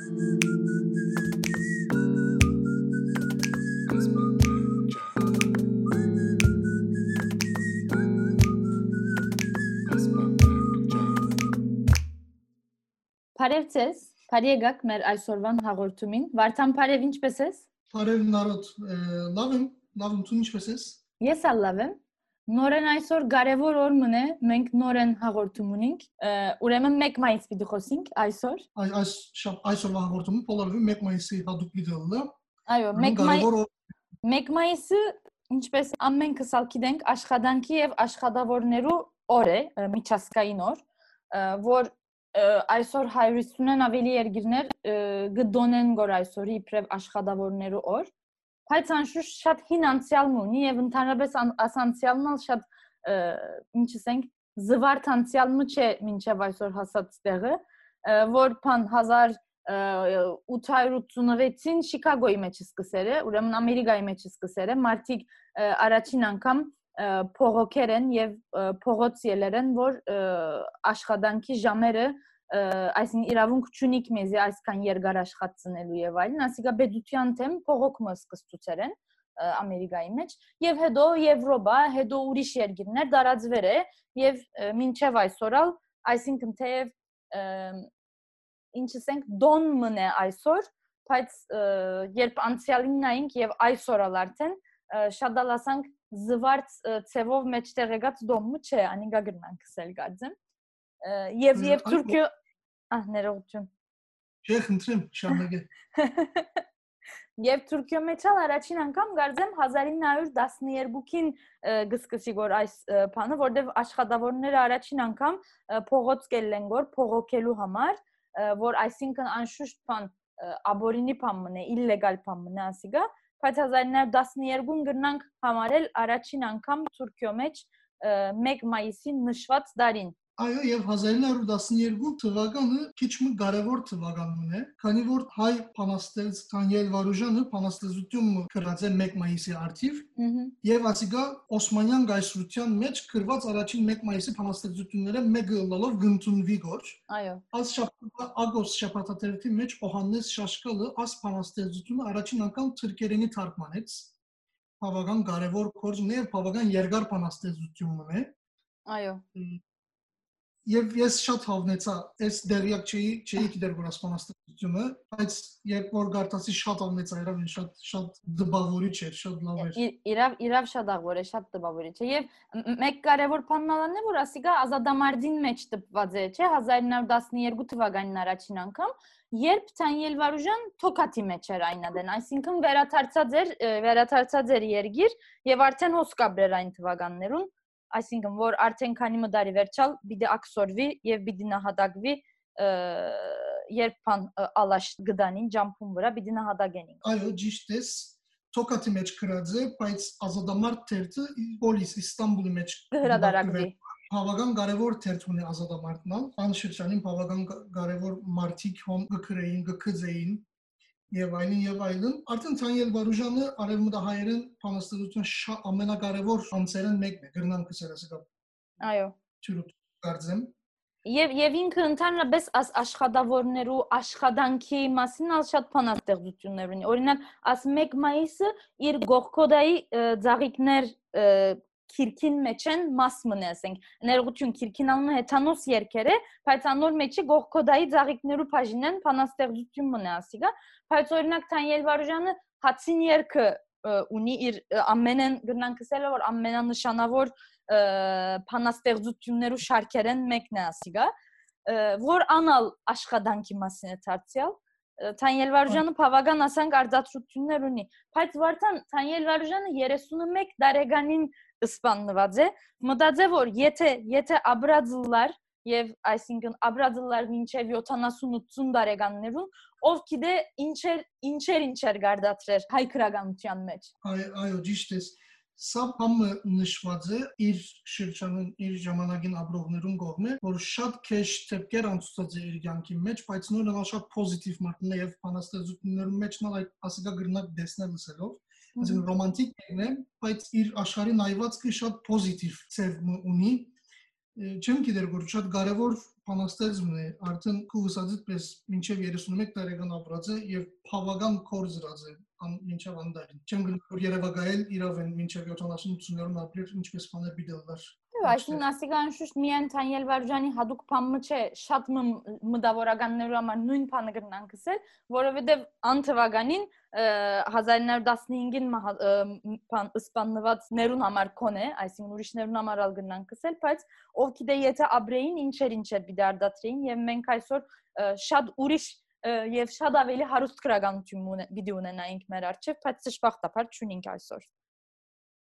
Բարև ձեզ։ Բարի եկաք մեր այսօրվան հաղորդումին։ Վարդան Բարև, ինչպե՞ս ես։ Բարև Նարոտ, լավ եմ, լավ եմ, դու ինչպե՞ս ես։ Ես լավ եմ։ Նորեն այսօր կարևոր օր մնե, մենք նորեն հաղորդում ունենք։ Ուրեմն 1 մայիս պիտի խոսենք այսօր։ Այս այս այսօրվա հաղորդումը բոլորովին 1 մայիսի հատուկ վիդեոն է։ Այո, 1 մայիս 1 մայիսը ինչպես ամենքս ալ գիտենք աշխատանքի եւ աշխատավորներու օր է, միջազգային օր, որ այսօր 150-ն ավելի երկիրներ գդոնեն գոր այսօրի իբրև աշխատավորներու օր բայց անշուշտ շատ հին անցյալ ունի եւ ընդհանրապես ասանցյալն ալ շատ ինչ ասենք զվարթ անցյալ մը չէ մինչեւ այսօր հասած տեղը որ բան 1886-ին Շիկագոյի մեջ սկսել է ուրեմն Ամերիկայի մեջ սկսել է մարտիկ առաջին անգամ փողոքեր են եւ փողոց ելեր են, որ աշխատանքի ժամերը այսին իրավունք չունիք մեզի այսքան երկար աշխատցնելու եւ այլն, ասիկա բեդության թեմ փողոքմը սկսծուցեր են Ամերիկայի մեջ եւ հետո Եվրոպա, հետո ուրիշ երկիրներ դարածվեր է եւ մինչեւ այսօրալ, այսինքն թեև ինչ ասենք դոն մնե այսօր, բայց երբ անցյալին նայենք եւ այսօրալ արդեն շատ դալասանք զվարց ցևով մեջտեղ եկած դոմը չէ, անիկա գրնանք սել գածեմ։ Եվ եւ Թուրքիա ահ ներողություն։ Չէ, խնդրեմ, շարունակե։ Եվ Թուրքիա մեջալ առաջին անգամ գարձեմ 1912-ին գսկսի գոր այս բանը, որտեվ աշխատավորները առաջին անգամ փողոց կելեն գոր փողոքելու համար, որ այսինքն անշուշտ բան աբորինի բան մնե, իլեգալ բան մնե ասիգա, բայց 1912-ին գրնանք համարել առաջին անգամ Թուրքիո մեջ 1 մայիսին նշված դարին Այո, եւ 1912 թվականը քիչ մի կարևոր թվականն է, քանի որ հայ փանաստեղծ Դանիել Վարուժանը փանաստեղծություն գրած է 1 մայիսի արդիվ, եւ ասիկա Օսմանյան գայսրության մեջ գրված առաջին 1 մայիսի փանաստեղծությունները մեկը լալով գնտունվի գոր։ Այո։ Աս շաբաթ ագոս շաբաթաթերթի մեջ Օհաննես Շաշկալը աս փանաստեղծությունը առաջին անգամ թուրքերենի թարգմանեց։ Բավական կարևոր կորձն է, բավական երկար փանաստեղծությունն է։ Այո Եվ ես շատ հավնեցա, այս դերյակ չէի, չէի գիտեր որ ասպանաստությունը, բայց երբ որ գարտացի շատ հավնեցա, իրավ շատ շատ դբավորիչ էր, շատ լավ էր։ Իրավ իրավ շատ աղոր է, շատ դբավորիչ է։ Եվ մեկ կարևոր բանն է, որ ասիկա ազատամարտին մեջ տպված է, չէ, 1912 թվականին առաջին անգամ, երբ Թանիել Վարուժան թոքաթի մեջ էր այնադեն, այսինքն վերաթարցած էր, վերաթարցած էր երգիր եւ արդեն հոսկաբրեր այն թվականներուն այսինքն որ արդեն քանի մդարի վերջալ պիտի ակսորվի եւ պիտի նահատակվի երբ բան ալաշ գդանին ջամփուն վրա պիտի նահատակենին այո ճիշտ է թոկատի մեջ գրած է բայց ազատամարտ թերթը պոլիս իստանբուլի մեջ հրադարակվի բավական կարևոր թերթ ունի ազատամարտն անշրջանին բավական կարևոր մարտիկ հոմ գկրեին գկձեին եւ այլն եւ այլն արդեն Թանյել Վարուժանը արևմտահայերեն փանաստեղծության ամենակարևոր անձերն մեկն է գրնան կսերասկա այո ճուրուտ կարծեմ Եվ եւ ինքը ընդհանրապես աս աշխատավորներու աշխատանքի մասին ալ շատ փանաստեղծություններ ունի։ Օրինակ, աս 1 մայիսը իր գողկոդայի ծաղիկներ քիրքին մեջ են մաս մնե, ասենք, ներողություն քիրքին անունը հեթանոս երկեր է, բայց անոր մեջի գողկոդայի ծաղիկներու բաժինեն փանաստեղծություն մնե, ասիկա, բայց օրինակ Թանյել Վարուժյանը հացին երգը ունի իր ամենեն գրնանք ասել որ ամենանշանավոր փանաստեղծություններու շարքերեն մեկն է ասիկա որ անալ աշխատանքի մասին է դարձյալ Թանյել Վարուժյանը բավական ասանք արձածություններ ունի բայց Վարդան Թանյել Վարուժյանը 31 տարեկանին սպանված է մտածե որ եթե եթե աբրածլար եւ այսինքն աբրածլար մինչեւ 70-80 տարեկաններուն ով գիտե ինչեր ինչեր ինչեր գարդացրեր հայ քրագանության մեջ այո ճիշտ է սա բամը նշված է իր շրջանին իր ժամանակին ապրողներուն կողմը որ շատ քեշ թեփքեր անցուցած է իր կյանքի մեջ բայց նույնը շատ պոզիտիվ մարդն է եւ բանաստեղծություններում մեջ նա այդ ասիկա գրնակ դեսնել լսելով այսինքն ռոմանտիկ է բայց իր աշխարհի նայվածքը շատ պոզիտիվ ծև ունի չեմ գիտեր որ շատ կարևոր բանաստեղծն է արդեն քուվսածից պես մինչև 31 տարեկան ապրած է եւ բավական կորզրած է ան մինչև անդարին չեմ գնում որ Երևանայել իրավ են մինչև 70-80-ներում ապրել ինչպես բաներ բիդելներ Այսինքն ասիկան շուշտ միայն Թանյել Վարժանի հadoop փամը չէ, շատ մտավորականներու համար նույն բանը կգնան կսել, որովհետև անթվականին 1915-ին սպանված ներուն համար կոնե, այսինքն ուրիշներուն համար ալ գնան կսել, բայց ով գիտե եթե ապրեին ինչեր ինչեր բիդարդացրին եւ մենք այսօր շատ ուրիշ եւ շատ ավելի հարուստ քրագանություն պիտի ունենայինք մեր արչեւ, բայց դժբախտաբար չունենք այսօր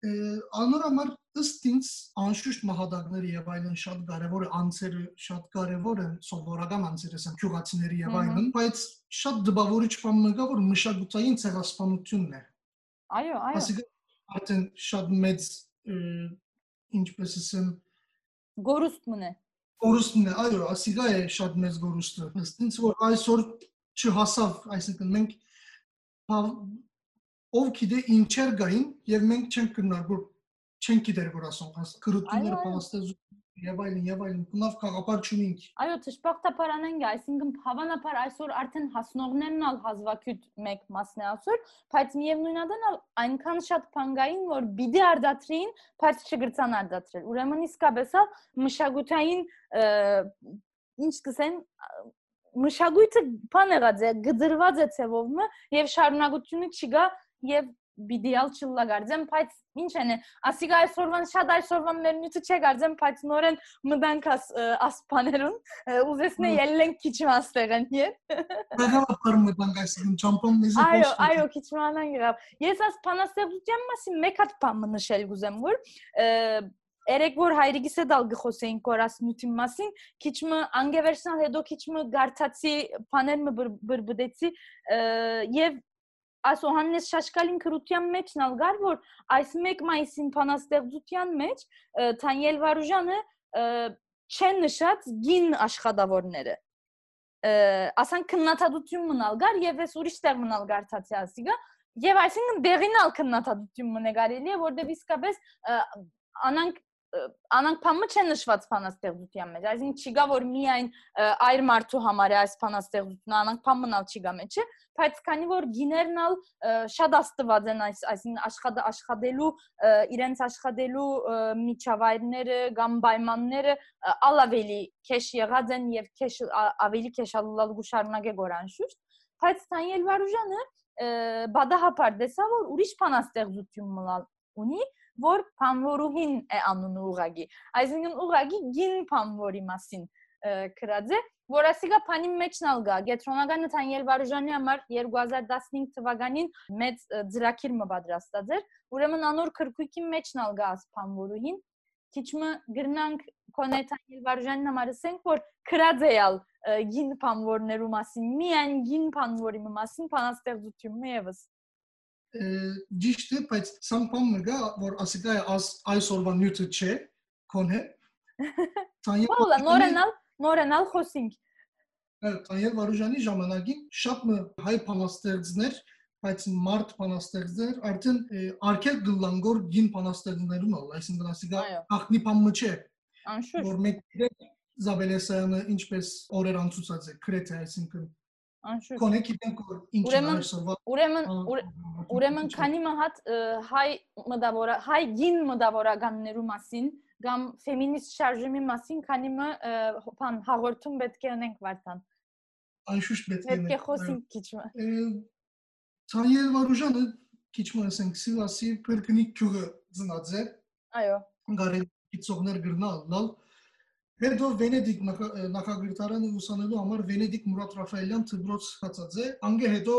անոր համար ըստ ինձ անշուշտ մահադակները եւ այլն շատ կարեւոր է անձերը շատ կարեւոր են սովորական անձերը ասեմ քյուղացիների եւ այլն բայց շատ դպավորիչ բան մգա որ մշակութային ցեղասպանությունն է այո այո ասիկա արդեն շատ մեծ ինչպես ասեմ գորուստն է գորուստն է այո ասիկա է շատ մեծ գորուստը ըստ ինձ որ այսօր չհասավ այսինքն մենք ով գիտե ինչեր գային եւ մենք չենք որ չենք գիտեր որ ասում հաս քրությունները պաստեզ եւ այլն եւ այլն բնավ խաղապար չունենք այո ճշմարտաբար անենք այսինքն հավանաբար այսօր արդեն հասնողներն ալ հազվագյուտ մեկ մասն է ասոր բայց միևնույնն ալ այնքան շատ փանգային որ բիդի արդատրին բայց չգրցան արդատրել ուրեմն իսկապես մշակութային ինչ կսեն մշակույթը բան եղած է գծրված է ցևով եւ շարունակությունը չկա եւ բիդիալ չլագարձեմ, բայց ինչ են, ասիկա այսօրվան շատ այսօրվան մերնյութը չէ գարձեմ, բայց նորեն մտանք աս ասպաներուն, ուզեսնե ելլեն քիչ մաստեղեն, ետ։ Բաղավար մտանք այսին ճամպոն մեզի Այո, այո, քիչ մանան գրավ։ Ես աս փանաստեղծության մասին մեկ հատ բան նշել գուզեմ, որ Երեք որ հայրիկիս հետ ալ գխոսեին կորասնյութի մասին, քիչ մը անգևերսնալ հետո քիչ մը գարտացի բաներ մը բրբդեցի եւ այս Հովհաննես Շաշկալին քրության մեջ նալգար որ այս 1 մայիսին փանաստեղծության մեջ Թանյել Վարուժանը չեն նշած գին աշխատավորները ասան քննադատություն մնալգար եւ ես ուրիշ տեղ մնալ գարտացի ասիգա եւ այսինքն դեղինալ քննադատություն մնեգարելի է որտեղ իսկապես անանք անանք փամը չեն նշված փանաստեղծության մեջ այսինքն չի գա որ միայն այր մարդու համար է այս փանաստեղծությունը անանք փամնալ չի գա մեջը բայց քանի որ գիներնալ շատ աստված են այս այսին աշխատը աշխատելու իրենց աշխատելու միջավայրները կամ պայմանները ալավելի քեշ եղած են եւ քեշ ավելի քեշալալ գուշարունակե գորան շուտ բայց Թանյել Վարուժանը բադահապար դեսա որ ուրիշ փանաստեղծություն մնալ ունի որ փամվորուհին է անունը ուղագի այսինքն ուղագի գին փամվորի մասին քրած է որ ասիկա փանի մեջնալ գա գետրոնագանը Թանյել Վարուժանի համար 2015 թվականին մեծ ծրակիր մը պատրաստած էր ուրեմն անոր քրկույկի մեջնալ գա ասփամվորուհին քիչմը գրնանք կոնե Թանյել Վարուժանին համար ասենք որ քրած էալ գին փամվորներու մասին միայն գին փամվորի մասին փանաստեղծությունը եւս ճիշտ է բայց սամփամը գա որ ասիկա այսօրվա նյութը չէ կոնե Թանյել նորենալ նորենալ խոսինք։ Տանել Վարուժանի ժամանակին շատ հայ փանաստեղծներ, բայց մարդ փանաստեղծներ արդեն արկել գլանգոր գին փանաստեղծներուն ալ, այսինքն ասիկա ախնի փամը չէ։ Անշուշտ։ Որ մենք Զաբելեսյանը ինչպես օրեր անցուցած է Կրեթե, այսինքն Անշուշտ։ Կոնե գիտենք որ ինչ այսօրվա Ուրեմն ուրեմն քանի մահատ հայ մտավոր հայ գին մտավորականներու մասին կամ ֆեմինիստ շարժումի մասին, քանի մը բան հաղորդում պետք է ունենք Վարդան։ Անշուշտ պետք է։ Պետք է խոսենք քիչ մը։ Ցանիել Վարուժանը քիչ մը ասենք Սիվասի Պերկնի քյուղը ծնած է։ Այո։ Գարել գիծողներ գրնալ, լալ։ Հետո Վենեդիկ նախագահարանը ուսանելու համար Վենեդիկ Մուրադ Ռաֆայելյան դպրոց հացած է, անգե հետո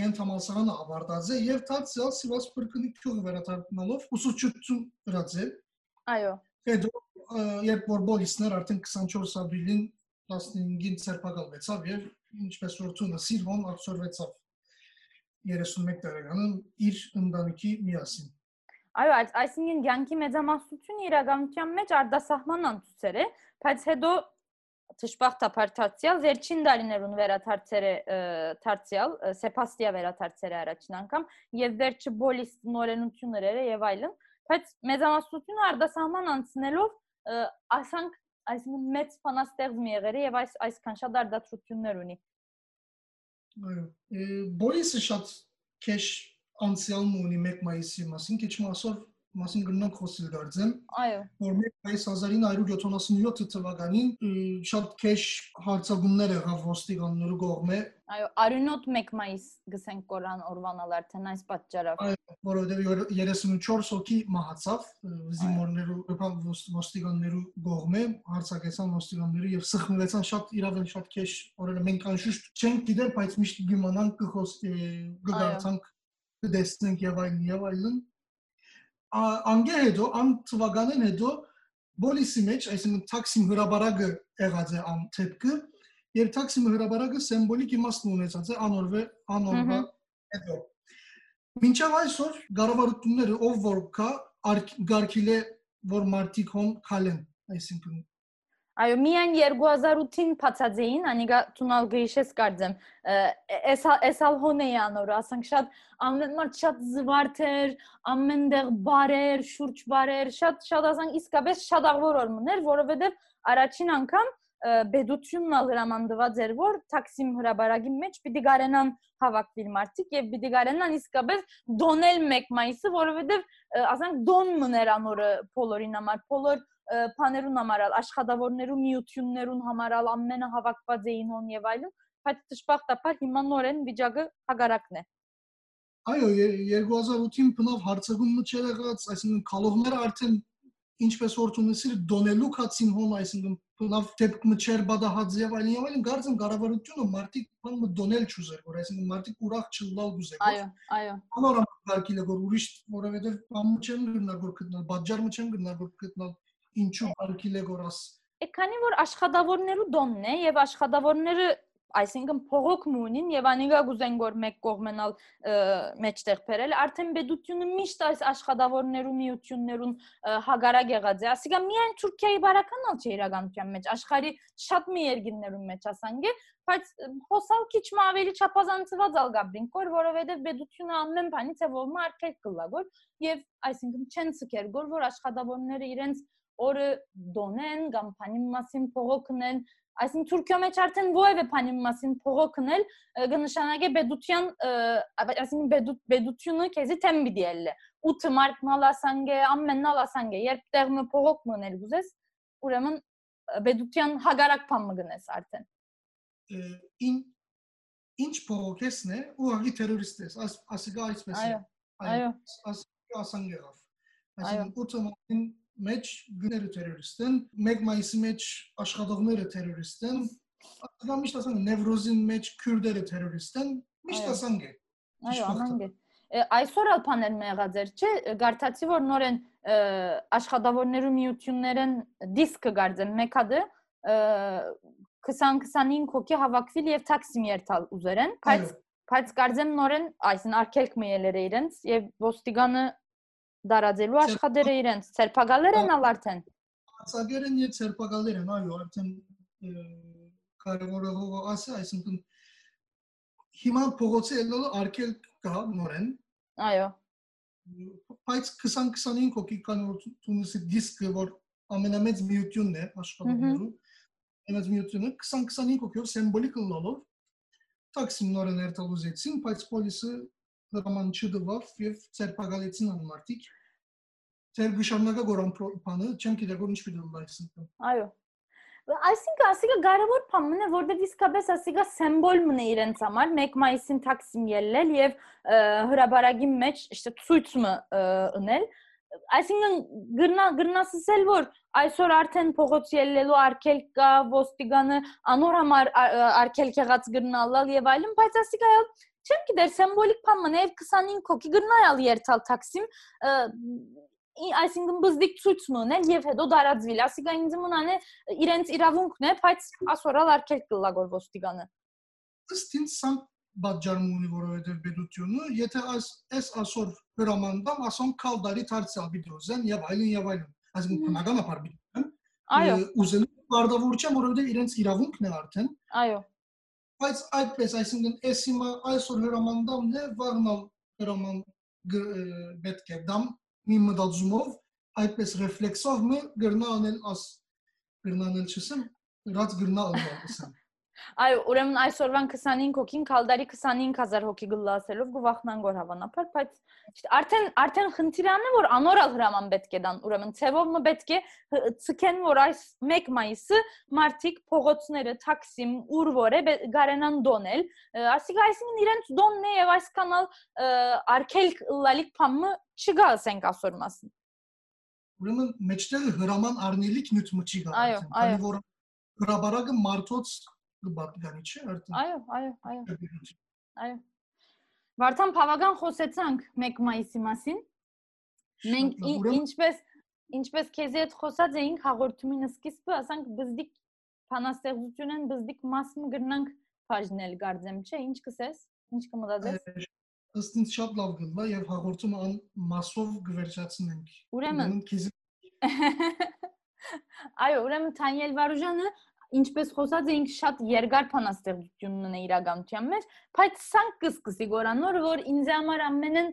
Գենթ համալսարանը ավարտած է եւ դարձյալ Սիվաս Պերկնի քյուղը վերադառնալով ուսուցչություն գրած է։ Այո Հետո երբ որ բոլիսներ արդեն 24 ապրիլին 15-ին ցերպակալվեցավ եւ ինչպես որ ցունը Սիլվոն աբսորվեցավ 31 տարեկանն իր ընտանիքի միասին։ Այո, այս այսինքն ցանկի մեծամասնությունը իրականության մեջ արդասահման անցուցեր է, բայց հետո ճշմարտաբար դարձյալ վերջին դարիներուն վերաթարցեր է դարձյալ Սեփաստիա վերաթարցեր է առաջին անգամ եւ վերջը բոլիս նորենություններ էր եւ այլն, բայց մեծամասնությունը արդասահման անցնելով ասանք այսինքն մեծ փանաստեղծ մի եղել է եւ այս այսքան շատ արդատրություններ ունի։ Այո, Բորիսը շատ քեշ անցյալ ունի 1 մայիսի մասին, քիչ մասով մասին գնանք խոսել դարձեմ։ Այո։ Որ մեկ այս 1977 թվականին շատ քեշ հարցագումներ եղավ ոստիկաններու կողմէ։ Այո, արյունոտ 1 մայիս գսենք կորան օրվանալ արդեն այս պատճառով։ Այո, որովհետև 34 հոգի մահացավ զինվորներու ոստիկաններու կողմէ, հարցակեցան ոստիկանները եւ սխմվեցան շատ իրավեն շատ քեշ օրերը մենք անշուշտ չենք գիտեր, բայց միշտ գիմանանք կխոսք կգարցանք կդեսնենք եւ այլն եւ այլն անգե հետո ան թվականին հետո բոլիսի մեջ, այսինքն տաքսիմ հրաբարակը եղած է ան թեփքը, եւ տաքսիմ հրաբարակը սիմվոլիկ իմաստ ունեցած է անորվե անորվա հետո։ Մինչև այսօր գարավարությունները ով որ կա գարկիլ է որ մարտիկ հոն քալեն, այսինքն Այո, միայն 2008-ին փացածեին, անիգա ցունալ գեիշես կարծեմ։ Էս էս ալհոնեի անոր, ասենք շատ ամեն մարդ շատ զվարթ էր, ամենտեղ բարեր, շուրջ բարեր, շատ շատ ասենք իսկապես շատ աղվոր օրմներ, որովհետև առաջին անգամ բեդությունն ալ հրամանդված էր որ տաքսիմ հրաբարագի մեջ պիտի գարենան հավաքվիլ մարդիկ եւ պիտի գարենան իսկապես դոնել 1 մայիսը որովհետեւ ասենք դոն մներ անորը բոլորին համար բոլոր բաներուն համարալ, աշխատավորներու միություններուն համարալ ամենը հավաքված էին հոն եւ այլն, բայց դժբախտաբար հիմա նորեն վիճակը հագարակն է։ Այո, 2008-ին բնավ հարցակումը չէր եղած, այսինքն կալողները արդեն ինչպես օրտունեսիր դոնելու կացին հոն, այսինքն բնավ դեպքը չէր բադահած եւ այլն եւ այլն, գարձեմ կառավարությունը մարտիկ բանը դոնել չուզեր, որ այսինքն մարտիկ ուրախ չլալ գուզեր։ Այո, այո։ Անորը գարկիլը որ ուրիշ, որովհետեւ բանը չեն գնալ որ գտնալ, բաժարը չեն գնալ որ գտնալ ինչու արկիլեգորաս Է քանի որ աշխատավորներու դոնն է եւ աշխատավորները այսինքն փողոք մունին եւ անիգա գուզեն գոր մեկ կողմենալ մեջտեղ բերել արդեն բեդությունը միշտ այս աշխատավորներու միություններուն հագարակ եղած է ասիկա միայն Թուրքիայի բարականալ չէ իրականության մեջ աշխարի շատ մի երկրներում մեջ ասանգե բայց հոսալ քիչ մ ավելի չափազանցված ալ գաբրինկոր որովհետեւ բեդությունը ամեն բանից է որ մարկել կլագոր եւ այսինքն չեն ցկեր գոր որ աշխատավորները իրենց օրը դոնեն կամ փանի մասին փողոքնեն այսինքն Թուրքիա մեջ արդեն ովևէ փանի մասին փողոքնել կնշանակե բեդության այսինքն բեդուտ բեդությունը քեզի թեմ պիտի ելլե 8 մարտ մալասանգե ամենալ ասանգե երբ տեղը փողոք մնել գուզես ուրեմն բեդության հագարակ փամ մգնես արդեն ին ինչ փողոքեսն է ուղղակի terrorist ես ասիկա այսպես այո այո ասանգե այսինքն 8 մարտին մեջ գները terrorist են, 1 մայիսի մեջ աշխատողները terrorist են, դա միշտ ասան նևրոզին մեջ քուրդերը terrorist են, միշտ ասան գե։ Այո, ամանգե։ Այսօր ալ բաներ մեղած էր, չէ, գարտացի որ նորեն աշխատավորներու միություններեն դիսկը գարձեն մեկադը 20-25 հոգի հավաքվել եւ տաքսիմ երթալ ուզերեն, բայց բայց կարծեմ նորեն այսին արկելք մելերը իրենց եւ ոստիգանը դարաձելու աշխատերը իրենց ցերպակալեր են ալ արդեն Ցագեր են եւ ցերպակալեր են այո արդեն կարևորը հողը ասա այսինքն հիմա փողոցի ելնելու արկել կա նորեն այո բայց 20-25 հոգի կան որ Թունիսի դիսկը որ ամենամեծ միությունն է աշխատողներու ամենամեծ միությունը 20-25 հոգիով սիմվոլիկ լոլով տաքսին նորեն երթալուզեցին բայց պոլիսը հրաման չդվավ եւ ցերպակալեցին անմարտիկ Ձեր գշարունակա գորան բանը, չեմ գիտեր որ ինչ պիտի լայսնք։ Այո։ Այսինքն ասիկա կարևոր բան է, որտեղ իսկապես ասիկա սիմվոլ մնե իրենց համար 1 մայիսին տաքսիմ ելնել եւ հրաբարագի մեջ իշտե ցույցը ունել այսինքն գրնա գրնասսել որ այսօր արդեն փողոց ելնելու արկել կա ոստիգանը անոր համար արկել եղած գրնալալ եւ այլն բայց ասիկա չեմ գիտեր սիմվոլիկ բան մնե 25 հոգի գրնայալ երթալ տաքսիմ այսինքն բզդիկ ցույց մոնել եւ հետո դարածվիլ ասիկա ինձ մնան է իրենց իրավունքն է բայց ասորալ արկել կլագոր ոստիգանը ըստ ինձ սա բաժարում ունի որովհետեւ բեդությունը եթե այս այս ասոր հրամանդամ ասոն կալդարի դարձյալ վիդեոզեն եւ այլն եւ այլն այսինքն բնականաբար բիդեն այո ուզելու բարդավոր չեմ որովհետեւ իրենց իրավունքն է արդեն այո բայց այդպես այսինքն էս հիմա այսօր հրամանդամն է վաղնալ հրաման պետք է դամ մի մտածումով այդպես ռեֆլեքսով մը գրնա անել աս գրնանել չսեմ, ռած գրնա ալվասան։ Այո, ուրեմն այսօրվան 25 հոգին քալդարի 25000 հոգի գլասելով գուվախնան գոր հավանաբար, բայց արդեն արդեն խնդիրան է որ անորալ հրաման պետք է դան, ուրեմն ցևով մը պետք է ցկեն որ այս 1 մայիսը մարտիկ փողոցները թաքսիմ ուր որ է գարենան դոնել, ասիկա այսինքն իրենց դոնն է եւ այս կանալ արկել լալիկ փամը չգա ասենք ասոր մասին։ Ուրեմն մեջտեղ հրաման արնելիք նյութ մչի գա։ Այո, այո։ Որ հրաբարակը մարդոց բատկանի չէ արդեն։ Այո, այո, այո։ Այո։ Վարդան բավական խոսեցանք 1 մայիսի մասին։ Մենք ինչպես ինչպես քեզի հետ խոսած էինք հաղորդումին սկիզբը, ասանք բզդիկ փանաստեղծությունն բզդիկ մասը գրնանք բաժնել գարձեմ, չէ, ինչ կսես, ինչ կմտածես։ Ըստ ինձ շատ լավ գլա եւ հաղորդումը ան մասով գվերջացնենք։ Ուրեմն Այո, ուրեմն Թանիել Վարուժանը ինչպես խոսած էինք շատ երկար փանաստեղծությունն ունե իրականության մեջ, բայց սանք կսկսի գորանոր, որ ինձ համար ամենն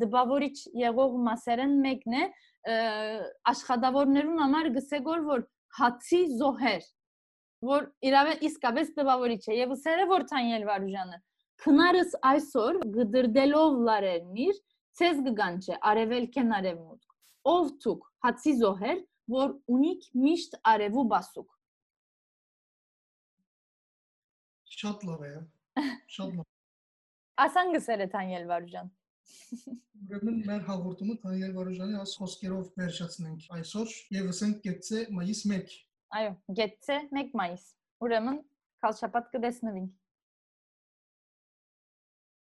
դպավորիչ եղող մասերն մեկն է աշխատավորներուն համար գսեգոր որ հացի զոհեր որ իրավե իսկապես դպավորիչ է եւ ուսերը որ Թանիել Վարուժանը քնարս այսօր գդրդելով լարերնիր ցեզ գգանչե արևելքեն արևմուտք ով ցուկ հացի զոհեր որ ունիք միշտ արևու բասուկ Շատ լավ է։ Շատ լավ։ Ասան գսել է Թանյել Վարուժան։ Ուրեմն մեր հաղորդումը Թանյել Վարուժանի աս խոսքերով վերջացնենք այսօր եւ ասենք գեցե մայիս 1։ Այո, գեցե 1 մայիս։ Ուրեմն, քալշապատ կդեսնվինք։